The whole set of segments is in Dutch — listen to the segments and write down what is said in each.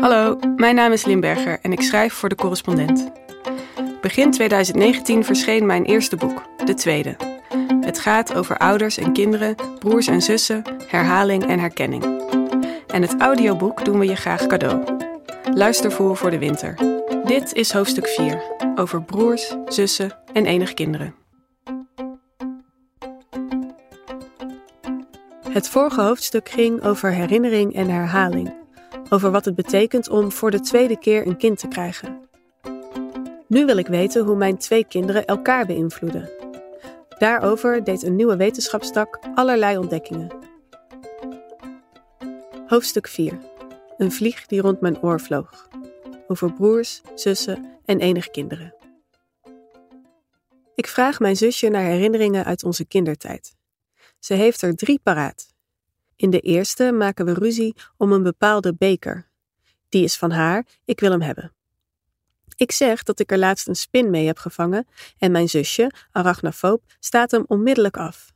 Hallo, mijn naam is Limberger en ik schrijf voor de correspondent. Begin 2019 verscheen mijn eerste boek, de tweede. Het gaat over ouders en kinderen, broers en zussen, herhaling en herkenning. En het audioboek doen we je graag cadeau. Luister voor voor de winter. Dit is hoofdstuk 4 over broers, zussen en enige kinderen. Het vorige hoofdstuk ging over herinnering en herhaling. Over wat het betekent om voor de tweede keer een kind te krijgen. Nu wil ik weten hoe mijn twee kinderen elkaar beïnvloeden. Daarover deed een nieuwe wetenschapstak allerlei ontdekkingen. Hoofdstuk 4. Een vlieg die rond mijn oor vloog. Over broers, zussen en enige kinderen. Ik vraag mijn zusje naar herinneringen uit onze kindertijd. Ze heeft er drie paraat. In de eerste maken we ruzie om een bepaalde beker. Die is van haar, ik wil hem hebben. Ik zeg dat ik er laatst een spin mee heb gevangen en mijn zusje, arachnofoob, staat hem onmiddellijk af.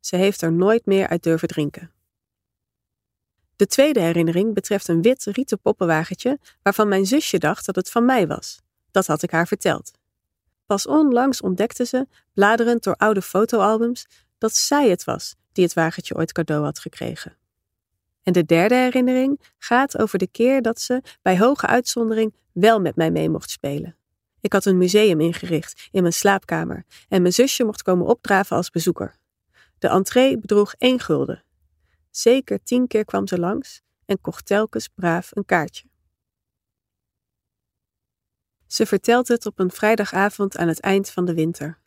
Ze heeft er nooit meer uit durven drinken. De tweede herinnering betreft een wit rieten poppenwagentje waarvan mijn zusje dacht dat het van mij was. Dat had ik haar verteld. Pas onlangs ontdekte ze, bladerend door oude fotoalbums, dat zij het was die het wagentje ooit cadeau had gekregen. En de derde herinnering gaat over de keer dat ze, bij hoge uitzondering, wel met mij mee mocht spelen. Ik had een museum ingericht in mijn slaapkamer en mijn zusje mocht komen opdraven als bezoeker. De entree bedroeg één gulden. Zeker tien keer kwam ze langs en kocht telkens braaf een kaartje. Ze vertelt het op een vrijdagavond aan het eind van de winter.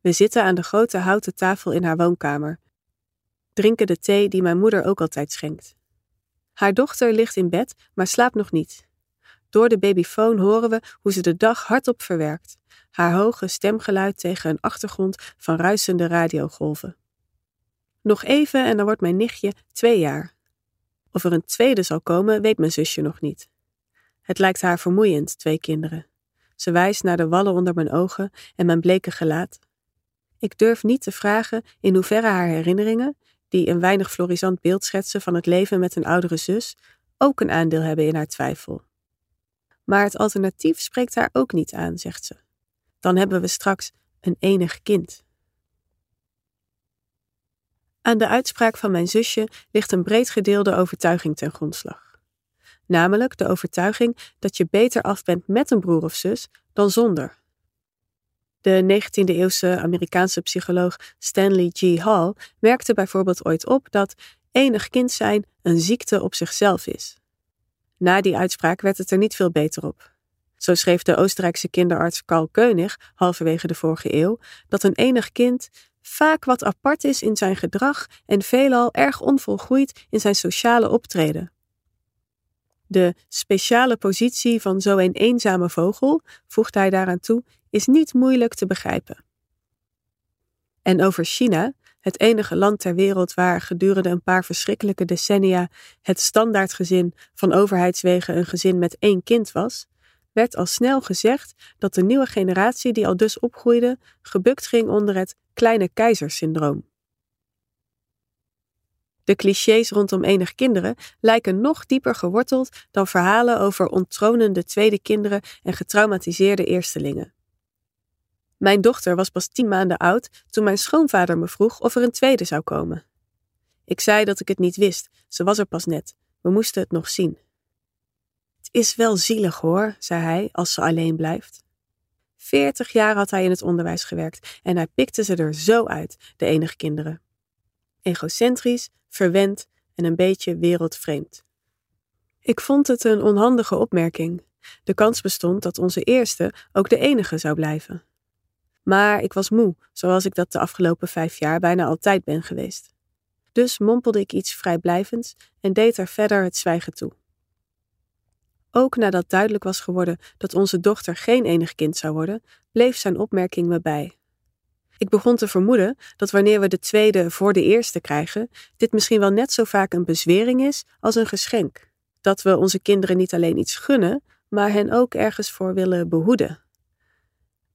We zitten aan de grote houten tafel in haar woonkamer, drinken de thee die mijn moeder ook altijd schenkt. Haar dochter ligt in bed, maar slaapt nog niet. Door de babyfoon horen we hoe ze de dag hardop verwerkt, haar hoge stemgeluid tegen een achtergrond van ruisende radiogolven. Nog even en dan wordt mijn nichtje twee jaar. Of er een tweede zal komen, weet mijn zusje nog niet. Het lijkt haar vermoeiend, twee kinderen. Ze wijst naar de wallen onder mijn ogen en mijn bleke gelaat. Ik durf niet te vragen in hoeverre haar herinneringen, die een weinig florisant beeld schetsen van het leven met een oudere zus, ook een aandeel hebben in haar twijfel. Maar het alternatief spreekt haar ook niet aan, zegt ze. Dan hebben we straks een enig kind. Aan de uitspraak van mijn zusje ligt een breed gedeelde overtuiging ten grondslag. Namelijk de overtuiging dat je beter af bent met een broer of zus dan zonder. De 19e-eeuwse Amerikaanse psycholoog Stanley G. Hall merkte bijvoorbeeld ooit op dat enig kind zijn een ziekte op zichzelf is. Na die uitspraak werd het er niet veel beter op. Zo schreef de Oostenrijkse kinderarts Karl Koenig halverwege de vorige eeuw dat een enig kind vaak wat apart is in zijn gedrag en veelal erg onvolgroeid in zijn sociale optreden. De speciale positie van zo'n eenzame vogel, voegt hij daaraan toe, is niet moeilijk te begrijpen. En over China, het enige land ter wereld waar gedurende een paar verschrikkelijke decennia het standaardgezin van overheidswegen een gezin met één kind was, werd al snel gezegd dat de nieuwe generatie die al dus opgroeide gebukt ging onder het kleine keizersyndroom. De clichés rondom enig kinderen lijken nog dieper geworteld dan verhalen over onttronende tweede kinderen en getraumatiseerde eerstelingen. Mijn dochter was pas tien maanden oud toen mijn schoonvader me vroeg of er een tweede zou komen. Ik zei dat ik het niet wist, ze was er pas net. We moesten het nog zien. Het is wel zielig hoor, zei hij als ze alleen blijft. Veertig jaar had hij in het onderwijs gewerkt en hij pikte ze er zo uit, de enige kinderen. Egocentrisch, verwend en een beetje wereldvreemd. Ik vond het een onhandige opmerking. De kans bestond dat onze eerste ook de enige zou blijven. Maar ik was moe, zoals ik dat de afgelopen vijf jaar bijna altijd ben geweest. Dus mompelde ik iets vrijblijvends en deed er verder het zwijgen toe. Ook nadat duidelijk was geworden dat onze dochter geen enig kind zou worden, bleef zijn opmerking me bij. Ik begon te vermoeden dat wanneer we de tweede voor de eerste krijgen, dit misschien wel net zo vaak een bezwering is als een geschenk. Dat we onze kinderen niet alleen iets gunnen, maar hen ook ergens voor willen behoeden.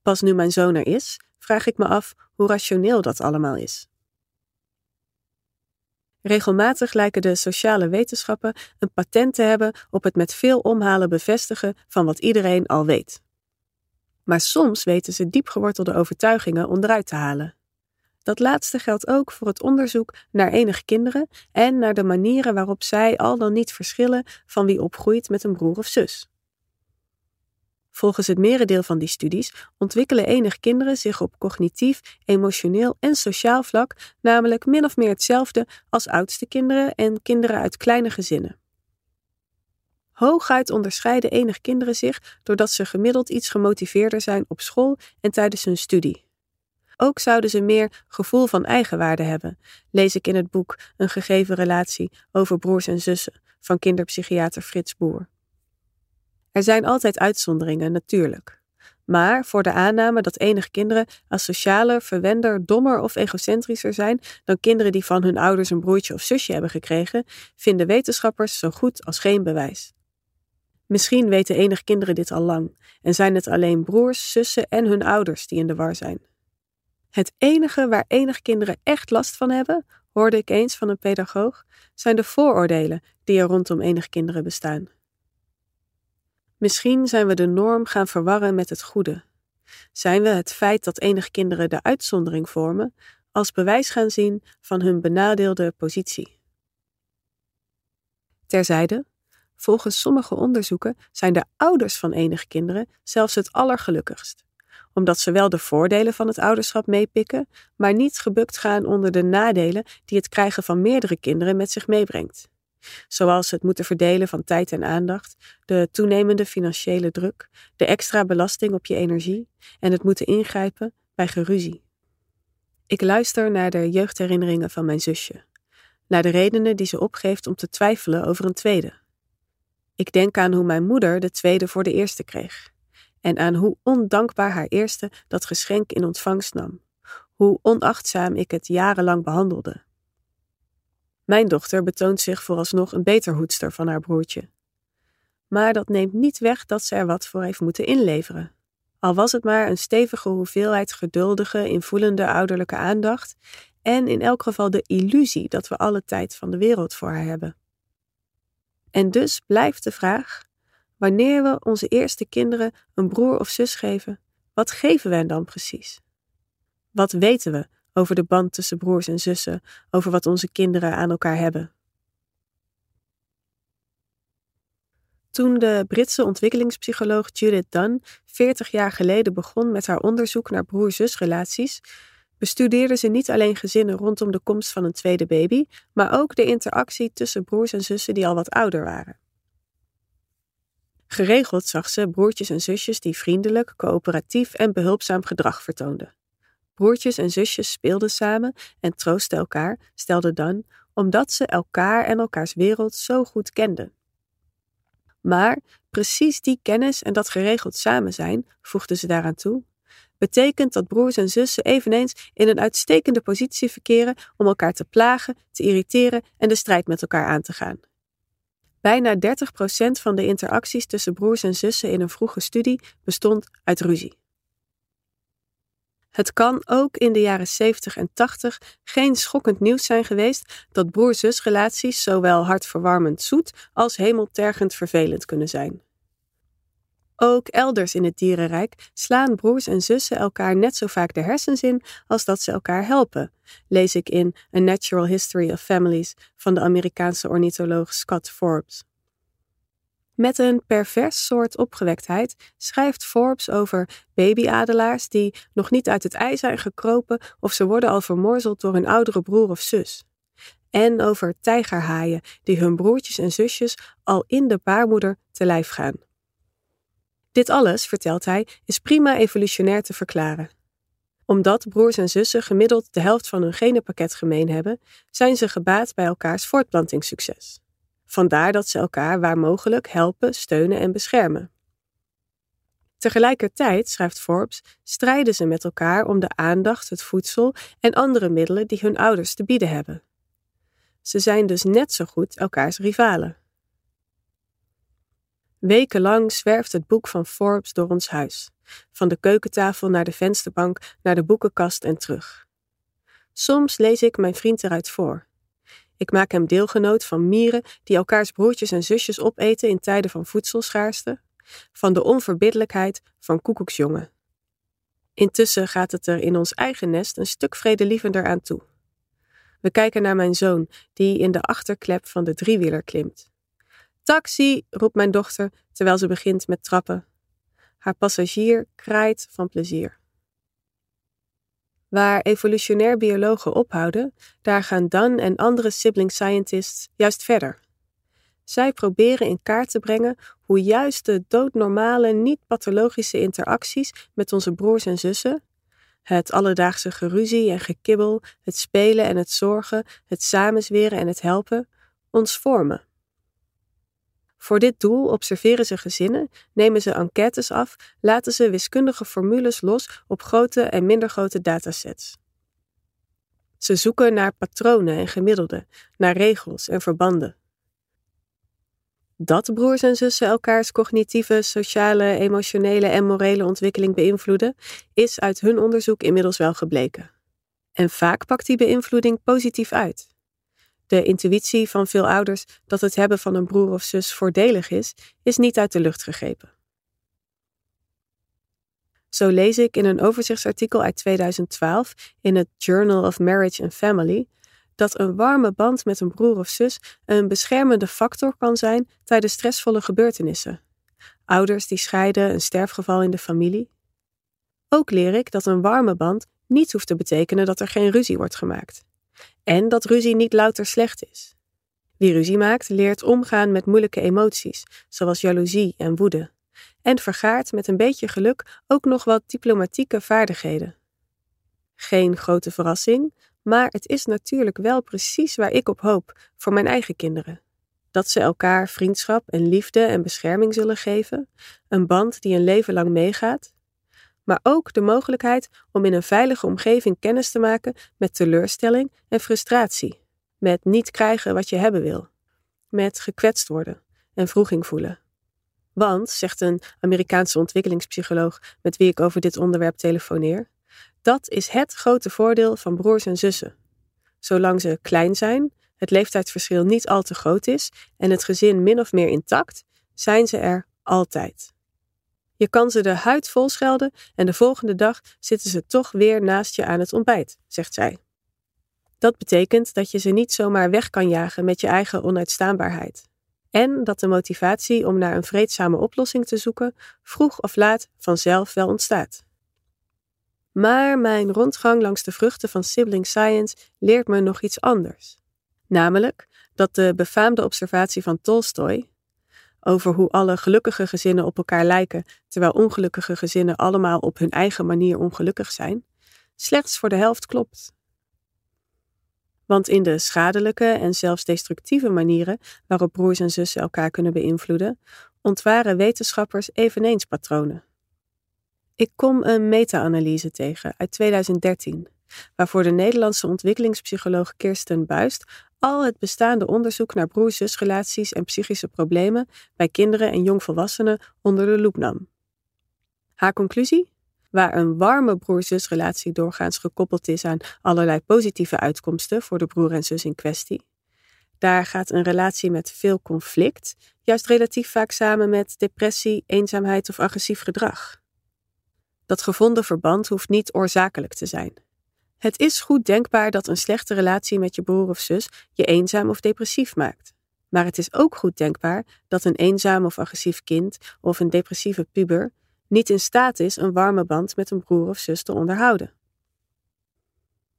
Pas nu mijn zoon er is, vraag ik me af hoe rationeel dat allemaal is. Regelmatig lijken de sociale wetenschappen een patent te hebben op het met veel omhalen bevestigen van wat iedereen al weet. Maar soms weten ze diepgewortelde overtuigingen onderuit te halen. Dat laatste geldt ook voor het onderzoek naar enige kinderen en naar de manieren waarop zij al dan niet verschillen van wie opgroeit met een broer of zus. Volgens het merendeel van die studies ontwikkelen enig kinderen zich op cognitief, emotioneel en sociaal vlak namelijk min of meer hetzelfde als oudste kinderen en kinderen uit kleine gezinnen. Hooguit onderscheiden enig kinderen zich doordat ze gemiddeld iets gemotiveerder zijn op school en tijdens hun studie. Ook zouden ze meer gevoel van eigenwaarde hebben, lees ik in het boek Een gegeven relatie over broers en zussen van kinderpsychiater Frits Boer. Er zijn altijd uitzonderingen, natuurlijk. Maar voor de aanname dat enige kinderen asocialer, verwender, dommer of egocentrischer zijn dan kinderen die van hun ouders een broertje of zusje hebben gekregen, vinden wetenschappers zo goed als geen bewijs. Misschien weten enige kinderen dit al lang en zijn het alleen broers, zussen en hun ouders die in de war zijn. Het enige waar enige kinderen echt last van hebben, hoorde ik eens van een pedagoog, zijn de vooroordelen die er rondom enige kinderen bestaan. Misschien zijn we de norm gaan verwarren met het goede. Zijn we het feit dat enige kinderen de uitzondering vormen als bewijs gaan zien van hun benadeelde positie. Terzijde, volgens sommige onderzoeken zijn de ouders van enige kinderen zelfs het allergelukkigst omdat ze wel de voordelen van het ouderschap meepikken, maar niet gebukt gaan onder de nadelen die het krijgen van meerdere kinderen met zich meebrengt. Zoals het moeten verdelen van tijd en aandacht, de toenemende financiële druk, de extra belasting op je energie en het moeten ingrijpen bij geruzie. Ik luister naar de jeugdherinneringen van mijn zusje, naar de redenen die ze opgeeft om te twijfelen over een tweede. Ik denk aan hoe mijn moeder de tweede voor de eerste kreeg en aan hoe ondankbaar haar eerste dat geschenk in ontvangst nam, hoe onachtzaam ik het jarenlang behandelde. Mijn dochter betoont zich vooralsnog een beter hoedster van haar broertje. Maar dat neemt niet weg dat ze er wat voor heeft moeten inleveren. Al was het maar een stevige hoeveelheid geduldige, invoelende ouderlijke aandacht en in elk geval de illusie dat we alle tijd van de wereld voor haar hebben. En dus blijft de vraag: Wanneer we onze eerste kinderen een broer of zus geven, wat geven we hen dan precies? Wat weten we over de band tussen broers en zussen, over wat onze kinderen aan elkaar hebben? Toen de Britse ontwikkelingspsycholoog Judith Dunn 40 jaar geleden begon met haar onderzoek naar broer-zusrelaties, bestudeerde ze niet alleen gezinnen rondom de komst van een tweede baby, maar ook de interactie tussen broers en zussen die al wat ouder waren. Geregeld zag ze broertjes en zusjes die vriendelijk, coöperatief en behulpzaam gedrag vertoonden. Broertjes en zusjes speelden samen en troostten elkaar, stelde dan, omdat ze elkaar en elkaars wereld zo goed kenden. Maar precies die kennis en dat geregeld samen zijn, voegde ze daaraan toe, betekent dat broers en zussen eveneens in een uitstekende positie verkeren om elkaar te plagen, te irriteren en de strijd met elkaar aan te gaan. Bijna 30% van de interacties tussen broers en zussen in een vroege studie bestond uit ruzie. Het kan ook in de jaren 70 en 80 geen schokkend nieuws zijn geweest dat broer-zusrelaties zowel hartverwarmend zoet als hemeltergend vervelend kunnen zijn. Ook elders in het dierenrijk slaan broers en zussen elkaar net zo vaak de hersens in als dat ze elkaar helpen, lees ik in A Natural History of Families van de Amerikaanse ornitholoog Scott Forbes. Met een pervers soort opgewektheid schrijft Forbes over babyadelaars die nog niet uit het ei zijn gekropen of ze worden al vermorzeld door hun oudere broer of zus. En over tijgerhaaien die hun broertjes en zusjes al in de baarmoeder te lijf gaan. Dit alles, vertelt hij, is prima evolutionair te verklaren. Omdat broers en zussen gemiddeld de helft van hun genenpakket gemeen hebben, zijn ze gebaat bij elkaars voortplantingssucces. Vandaar dat ze elkaar waar mogelijk helpen, steunen en beschermen. Tegelijkertijd, schrijft Forbes, strijden ze met elkaar om de aandacht, het voedsel en andere middelen die hun ouders te bieden hebben. Ze zijn dus net zo goed elkaars rivalen. Wekenlang zwerft het boek van Forbes door ons huis, van de keukentafel naar de vensterbank, naar de boekenkast en terug. Soms lees ik mijn vriend eruit voor. Ik maak hem deelgenoot van mieren die elkaars broertjes en zusjes opeten in tijden van voedselschaarste, van de onverbiddelijkheid van koekoeksjongen. Intussen gaat het er in ons eigen nest een stuk vredelievender aan toe. We kijken naar mijn zoon, die in de achterklep van de driewieler klimt. Taxi, roept mijn dochter terwijl ze begint met trappen. Haar passagier kraait van plezier. Waar evolutionair biologen ophouden, daar gaan Dan en andere sibling scientists juist verder. Zij proberen in kaart te brengen hoe juist de doodnormale, niet-pathologische interacties met onze broers en zussen, het alledaagse geruzie en gekibbel, het spelen en het zorgen, het samenzweren en het helpen, ons vormen. Voor dit doel observeren ze gezinnen, nemen ze enquêtes af, laten ze wiskundige formules los op grote en minder grote datasets. Ze zoeken naar patronen en gemiddelden, naar regels en verbanden. Dat broers en zussen elkaars cognitieve, sociale, emotionele en morele ontwikkeling beïnvloeden, is uit hun onderzoek inmiddels wel gebleken. En vaak pakt die beïnvloeding positief uit. De intuïtie van veel ouders dat het hebben van een broer of zus voordelig is, is niet uit de lucht gegrepen. Zo lees ik in een overzichtsartikel uit 2012 in het Journal of Marriage and Family dat een warme band met een broer of zus een beschermende factor kan zijn tijdens stressvolle gebeurtenissen. Ouders die scheiden, een sterfgeval in de familie. Ook leer ik dat een warme band niet hoeft te betekenen dat er geen ruzie wordt gemaakt. En dat ruzie niet louter slecht is. Wie ruzie maakt, leert omgaan met moeilijke emoties, zoals jaloezie en woede, en vergaart met een beetje geluk ook nog wat diplomatieke vaardigheden. Geen grote verrassing, maar het is natuurlijk wel precies waar ik op hoop voor mijn eigen kinderen. Dat ze elkaar vriendschap en liefde en bescherming zullen geven, een band die een leven lang meegaat, maar ook de mogelijkheid om in een veilige omgeving kennis te maken met teleurstelling en frustratie, met niet krijgen wat je hebben wil, met gekwetst worden en vroeging voelen. Want, zegt een Amerikaanse ontwikkelingspsycholoog met wie ik over dit onderwerp telefoneer, dat is het grote voordeel van broers en zussen. Zolang ze klein zijn, het leeftijdsverschil niet al te groot is en het gezin min of meer intact, zijn ze er altijd. Je kan ze de huid vol schelden en de volgende dag zitten ze toch weer naast je aan het ontbijt, zegt zij. Dat betekent dat je ze niet zomaar weg kan jagen met je eigen onuitstaanbaarheid. En dat de motivatie om naar een vreedzame oplossing te zoeken vroeg of laat vanzelf wel ontstaat. Maar mijn rondgang langs de vruchten van sibling science leert me nog iets anders. Namelijk dat de befaamde observatie van Tolstoy, over hoe alle gelukkige gezinnen op elkaar lijken, terwijl ongelukkige gezinnen allemaal op hun eigen manier ongelukkig zijn, slechts voor de helft klopt. Want in de schadelijke en zelfs destructieve manieren waarop broers en zussen elkaar kunnen beïnvloeden, ontwaren wetenschappers eveneens patronen. Ik kom een meta-analyse tegen uit 2013, waarvoor de Nederlandse ontwikkelingspsycholoog Kirsten Buist al het bestaande onderzoek naar broer-zusrelaties en psychische problemen bij kinderen en jongvolwassenen onder de loep nam. Haar conclusie? Waar een warme broer-zusrelatie doorgaans gekoppeld is aan allerlei positieve uitkomsten voor de broer en zus in kwestie, daar gaat een relatie met veel conflict juist relatief vaak samen met depressie, eenzaamheid of agressief gedrag. Dat gevonden verband hoeft niet oorzakelijk te zijn. Het is goed denkbaar dat een slechte relatie met je broer of zus je eenzaam of depressief maakt. Maar het is ook goed denkbaar dat een eenzaam of agressief kind of een depressieve puber niet in staat is een warme band met een broer of zus te onderhouden.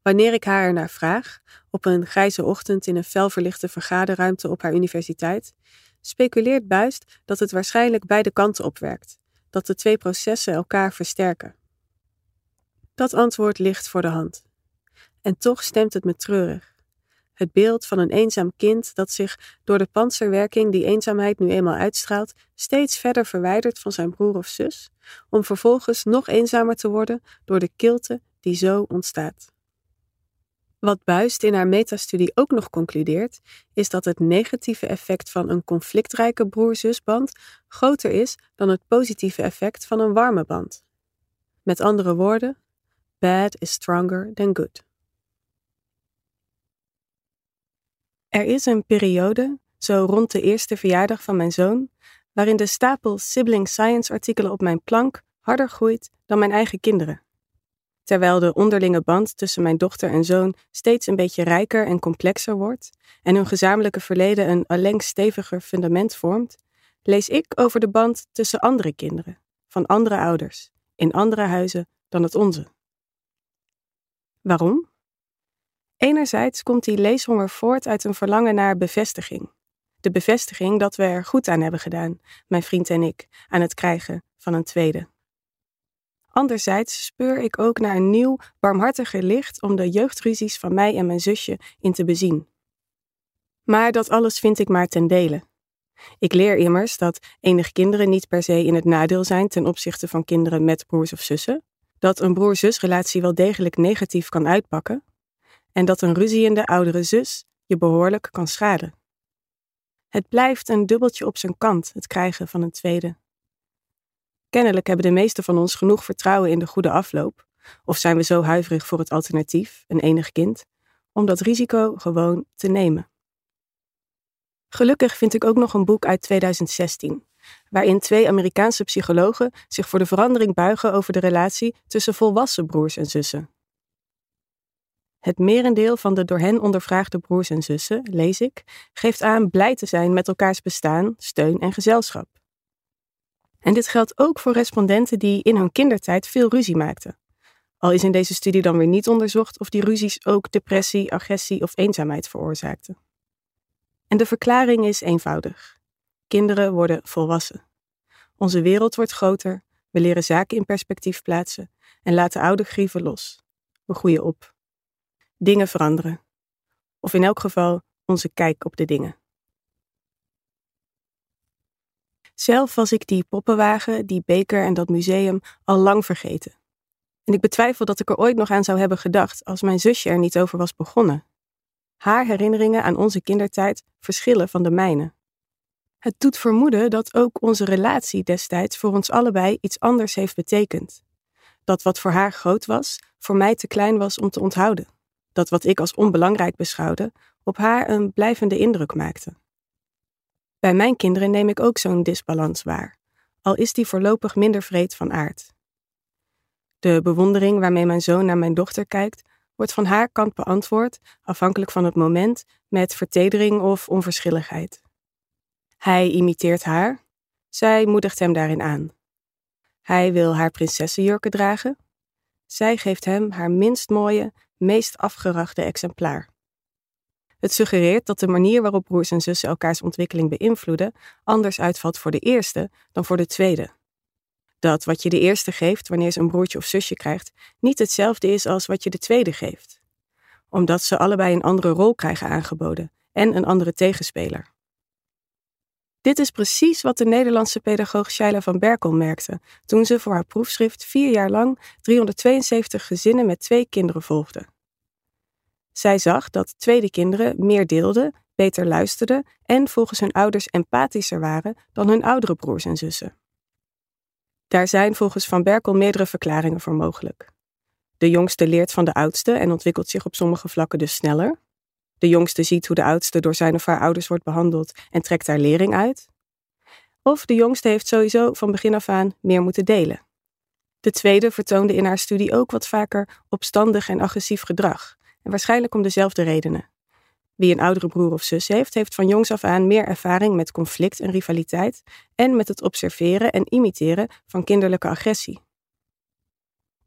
Wanneer ik haar ernaar vraag, op een grijze ochtend in een felverlichte vergaderruimte op haar universiteit, speculeert Buist dat het waarschijnlijk beide kanten opwerkt, dat de twee processen elkaar versterken. Dat antwoord ligt voor de hand. En toch stemt het me treurig. Het beeld van een eenzaam kind dat zich door de panzerwerking die eenzaamheid nu eenmaal uitstraalt, steeds verder verwijdert van zijn broer of zus, om vervolgens nog eenzamer te worden door de kilte die zo ontstaat. Wat Buist in haar metastudie ook nog concludeert, is dat het negatieve effect van een conflictrijke broer-zusband groter is dan het positieve effect van een warme band. Met andere woorden, bad is stronger than good. Er is een periode, zo rond de eerste verjaardag van mijn zoon, waarin de stapel sibling science artikelen op mijn plank harder groeit dan mijn eigen kinderen. Terwijl de onderlinge band tussen mijn dochter en zoon steeds een beetje rijker en complexer wordt en hun gezamenlijke verleden een allengs steviger fundament vormt, lees ik over de band tussen andere kinderen, van andere ouders, in andere huizen dan het onze. Waarom? Enerzijds komt die leeshonger voort uit een verlangen naar bevestiging. De bevestiging dat we er goed aan hebben gedaan, mijn vriend en ik, aan het krijgen van een tweede. Anderzijds speur ik ook naar een nieuw, barmhartiger licht om de jeugdruzies van mij en mijn zusje in te bezien. Maar dat alles vind ik maar ten dele. Ik leer immers dat enig kinderen niet per se in het nadeel zijn ten opzichte van kinderen met broers of zussen, dat een broer-zusrelatie wel degelijk negatief kan uitpakken en dat een ruziende oudere zus je behoorlijk kan schaden. Het blijft een dubbeltje op zijn kant, het krijgen van een tweede. Kennelijk hebben de meesten van ons genoeg vertrouwen in de goede afloop, of zijn we zo huiverig voor het alternatief, een enig kind, om dat risico gewoon te nemen. Gelukkig vind ik ook nog een boek uit 2016, waarin twee Amerikaanse psychologen zich voor de verandering buigen over de relatie tussen volwassen broers en zussen. Het merendeel van de door hen ondervraagde broers en zussen, lees ik, geeft aan blij te zijn met elkaars bestaan, steun en gezelschap. En dit geldt ook voor respondenten die in hun kindertijd veel ruzie maakten. Al is in deze studie dan weer niet onderzocht of die ruzies ook depressie, agressie of eenzaamheid veroorzaakten. En de verklaring is eenvoudig. Kinderen worden volwassen. Onze wereld wordt groter, we leren zaken in perspectief plaatsen en laten oude grieven los. We groeien op. Dingen veranderen. Of in elk geval onze kijk op de dingen. Zelf was ik die poppenwagen, die beker en dat museum al lang vergeten. En ik betwijfel dat ik er ooit nog aan zou hebben gedacht als mijn zusje er niet over was begonnen. Haar herinneringen aan onze kindertijd verschillen van de mijne. Het doet vermoeden dat ook onze relatie destijds voor ons allebei iets anders heeft betekend. Dat wat voor haar groot was, voor mij te klein was om te onthouden. Dat wat ik als onbelangrijk beschouwde, op haar een blijvende indruk maakte. Bij mijn kinderen neem ik ook zo'n disbalans waar, al is die voorlopig minder vreed van aard. De bewondering waarmee mijn zoon naar mijn dochter kijkt, wordt van haar kant beantwoord, afhankelijk van het moment, met vertedering of onverschilligheid. Hij imiteert haar, zij moedigt hem daarin aan. Hij wil haar prinsessenjurken dragen, zij geeft hem haar minst mooie, meest afgerachte exemplaar. Het suggereert dat de manier waarop broers en zussen elkaars ontwikkeling beïnvloeden anders uitvalt voor de eerste dan voor de tweede. Dat wat je de eerste geeft wanneer ze een broertje of zusje krijgt, niet hetzelfde is als wat je de tweede geeft. Omdat ze allebei een andere rol krijgen aangeboden en een andere tegenspeler. Dit is precies wat de Nederlandse pedagoog Shaila van Berkel merkte toen ze voor haar proefschrift vier jaar lang 372 gezinnen met twee kinderen volgde. Zij zag dat tweede kinderen meer deelden, beter luisterden en volgens hun ouders empathischer waren dan hun oudere broers en zussen. Daar zijn volgens Van Berkel meerdere verklaringen voor mogelijk. De jongste leert van de oudste en ontwikkelt zich op sommige vlakken dus sneller. De jongste ziet hoe de oudste door zijn of haar ouders wordt behandeld en trekt daar lering uit. Of de jongste heeft sowieso van begin af aan meer moeten delen. De tweede vertoonde in haar studie ook wat vaker opstandig en agressief gedrag, en waarschijnlijk om dezelfde redenen. Wie een oudere broer of zus heeft, heeft van jongs af aan meer ervaring met conflict en rivaliteit en met het observeren en imiteren van kinderlijke agressie.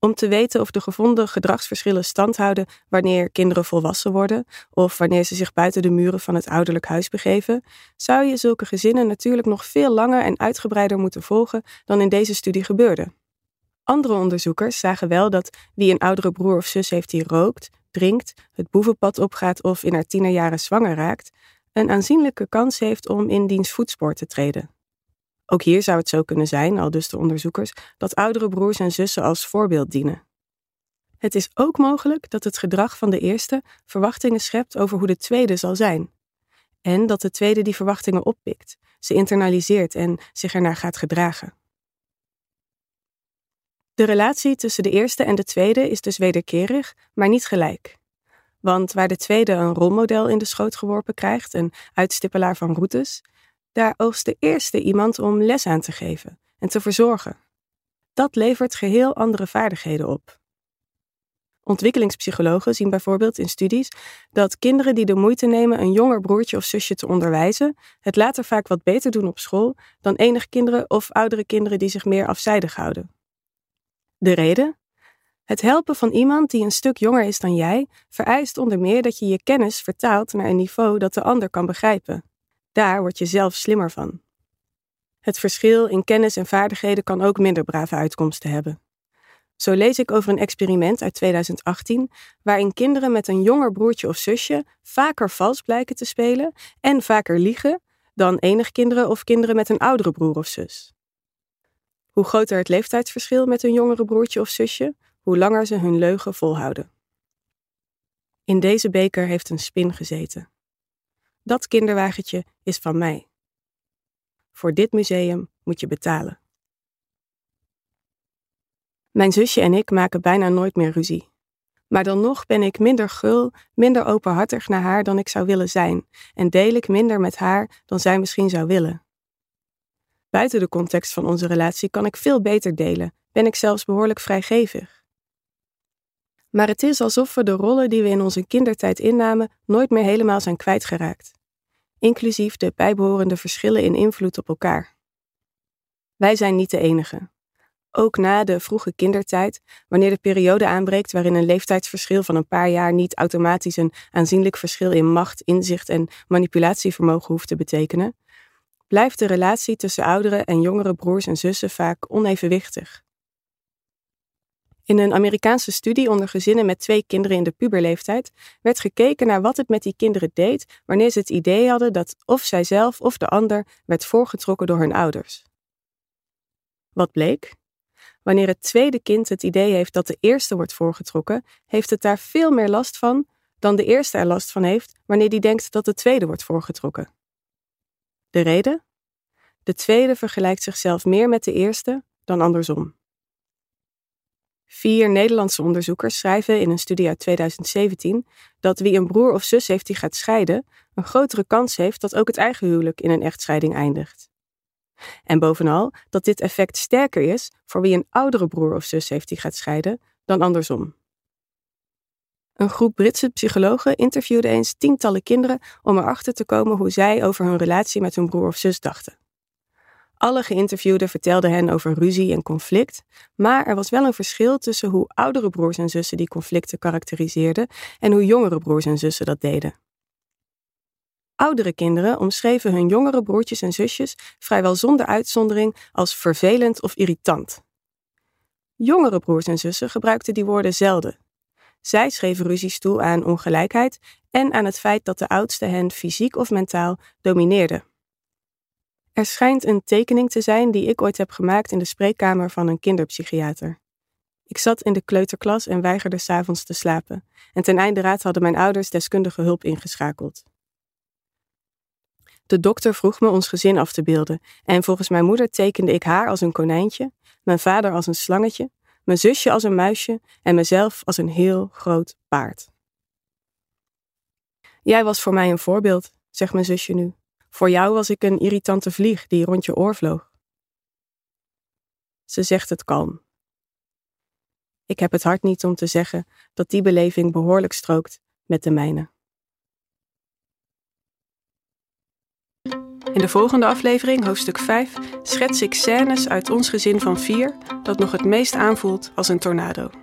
Om te weten of de gevonden gedragsverschillen stand houden wanneer kinderen volwassen worden of wanneer ze zich buiten de muren van het ouderlijk huis begeven, zou je zulke gezinnen natuurlijk nog veel langer en uitgebreider moeten volgen dan in deze studie gebeurde. Andere onderzoekers zagen wel dat wie een oudere broer of zus heeft die rookt, drinkt, het boevenpad opgaat of in haar tienerjaren zwanger raakt, een aanzienlijke kans heeft om in diens voetspoor te treden. Ook hier zou het zo kunnen zijn, al dus de onderzoekers, dat oudere broers en zussen als voorbeeld dienen. Het is ook mogelijk dat het gedrag van de eerste verwachtingen schept over hoe de tweede zal zijn. En dat de tweede die verwachtingen oppikt, ze internaliseert en zich ernaar gaat gedragen. De relatie tussen de eerste en de tweede is dus wederkerig, maar niet gelijk. Want waar de tweede een rolmodel in de schoot geworpen krijgt, een uitstippelaar van routes, daar oogst de eerste iemand om les aan te geven en te verzorgen. Dat levert geheel andere vaardigheden op. Ontwikkelingspsychologen zien bijvoorbeeld in studies dat kinderen die de moeite nemen een jonger broertje of zusje te onderwijzen, het later vaak wat beter doen op school dan enige kinderen of oudere kinderen die zich meer afzijdig houden. De reden? Het helpen van iemand die een stuk jonger is dan jij vereist onder meer dat je je kennis vertaalt naar een niveau dat de ander kan begrijpen. Daar word je zelf slimmer van. Het verschil in kennis en vaardigheden kan ook minder brave uitkomsten hebben. Zo lees ik over een experiment uit 2018, waarin kinderen met een jonger broertje of zusje vaker vals blijken te spelen en vaker liegen dan enig kinderen of kinderen met een oudere broer of zus. Hoe groter het leeftijdsverschil met een jongere broertje of zusje, hoe langer ze hun leugen volhouden. In deze beker heeft een spin gezeten. Dat kinderwagentje is van mij. Voor dit museum moet je betalen. Mijn zusje en ik maken bijna nooit meer ruzie. Maar dan nog ben ik minder gul, minder openhartig naar haar dan ik zou willen zijn en deel ik minder met haar dan zij misschien zou willen. Buiten de context van onze relatie kan ik veel beter delen, ben ik zelfs behoorlijk vrijgevig. Maar het is alsof we de rollen die we in onze kindertijd innamen nooit meer helemaal zijn kwijtgeraakt, inclusief de bijbehorende verschillen in invloed op elkaar. Wij zijn niet de enige. Ook na de vroege kindertijd, wanneer de periode aanbreekt waarin een leeftijdsverschil van een paar jaar niet automatisch een aanzienlijk verschil in macht, inzicht en manipulatievermogen hoeft te betekenen, blijft de relatie tussen oudere en jongere broers en zussen vaak onevenwichtig. In een Amerikaanse studie onder gezinnen met twee kinderen in de puberleeftijd werd gekeken naar wat het met die kinderen deed wanneer ze het idee hadden dat of zijzelf of de ander werd voorgetrokken door hun ouders. Wat bleek? Wanneer het tweede kind het idee heeft dat de eerste wordt voorgetrokken, heeft het daar veel meer last van dan de eerste er last van heeft wanneer die denkt dat de tweede wordt voorgetrokken. De reden? De tweede vergelijkt zichzelf meer met de eerste dan andersom. Vier Nederlandse onderzoekers schrijven in een studie uit 2017 dat wie een broer of zus heeft die gaat scheiden, een grotere kans heeft dat ook het eigen huwelijk in een echtscheiding eindigt. En bovenal dat dit effect sterker is voor wie een oudere broer of zus heeft die gaat scheiden dan andersom. Een groep Britse psychologen interviewde eens tientallen kinderen om erachter te komen hoe zij over hun relatie met hun broer of zus dachten. Alle geïnterviewden vertelden hen over ruzie en conflict, maar er was wel een verschil tussen hoe oudere broers en zussen die conflicten karakteriseerden en hoe jongere broers en zussen dat deden. Oudere kinderen omschreven hun jongere broertjes en zusjes vrijwel zonder uitzondering als vervelend of irritant. Jongere broers en zussen gebruikten die woorden zelden. Zij schreven ruzies toe aan ongelijkheid en aan het feit dat de oudste hen fysiek of mentaal domineerde. Er schijnt een tekening te zijn die ik ooit heb gemaakt in de spreekkamer van een kinderpsychiater. Ik zat in de kleuterklas en weigerde s'avonds te slapen, en ten einde raad hadden mijn ouders deskundige hulp ingeschakeld. De dokter vroeg me ons gezin af te beelden en volgens mijn moeder tekende ik haar als een konijntje, mijn vader als een slangetje, mijn zusje als een muisje en mezelf als een heel groot paard. Jij was voor mij een voorbeeld, zegt mijn zusje nu. Voor jou was ik een irritante vlieg die rond je oor vloog. Ze zegt het kalm. Ik heb het hart niet om te zeggen dat die beleving behoorlijk strookt met de mijne. In de volgende aflevering, hoofdstuk 5, schets ik scènes uit ons gezin van vier dat nog het meest aanvoelt als een tornado.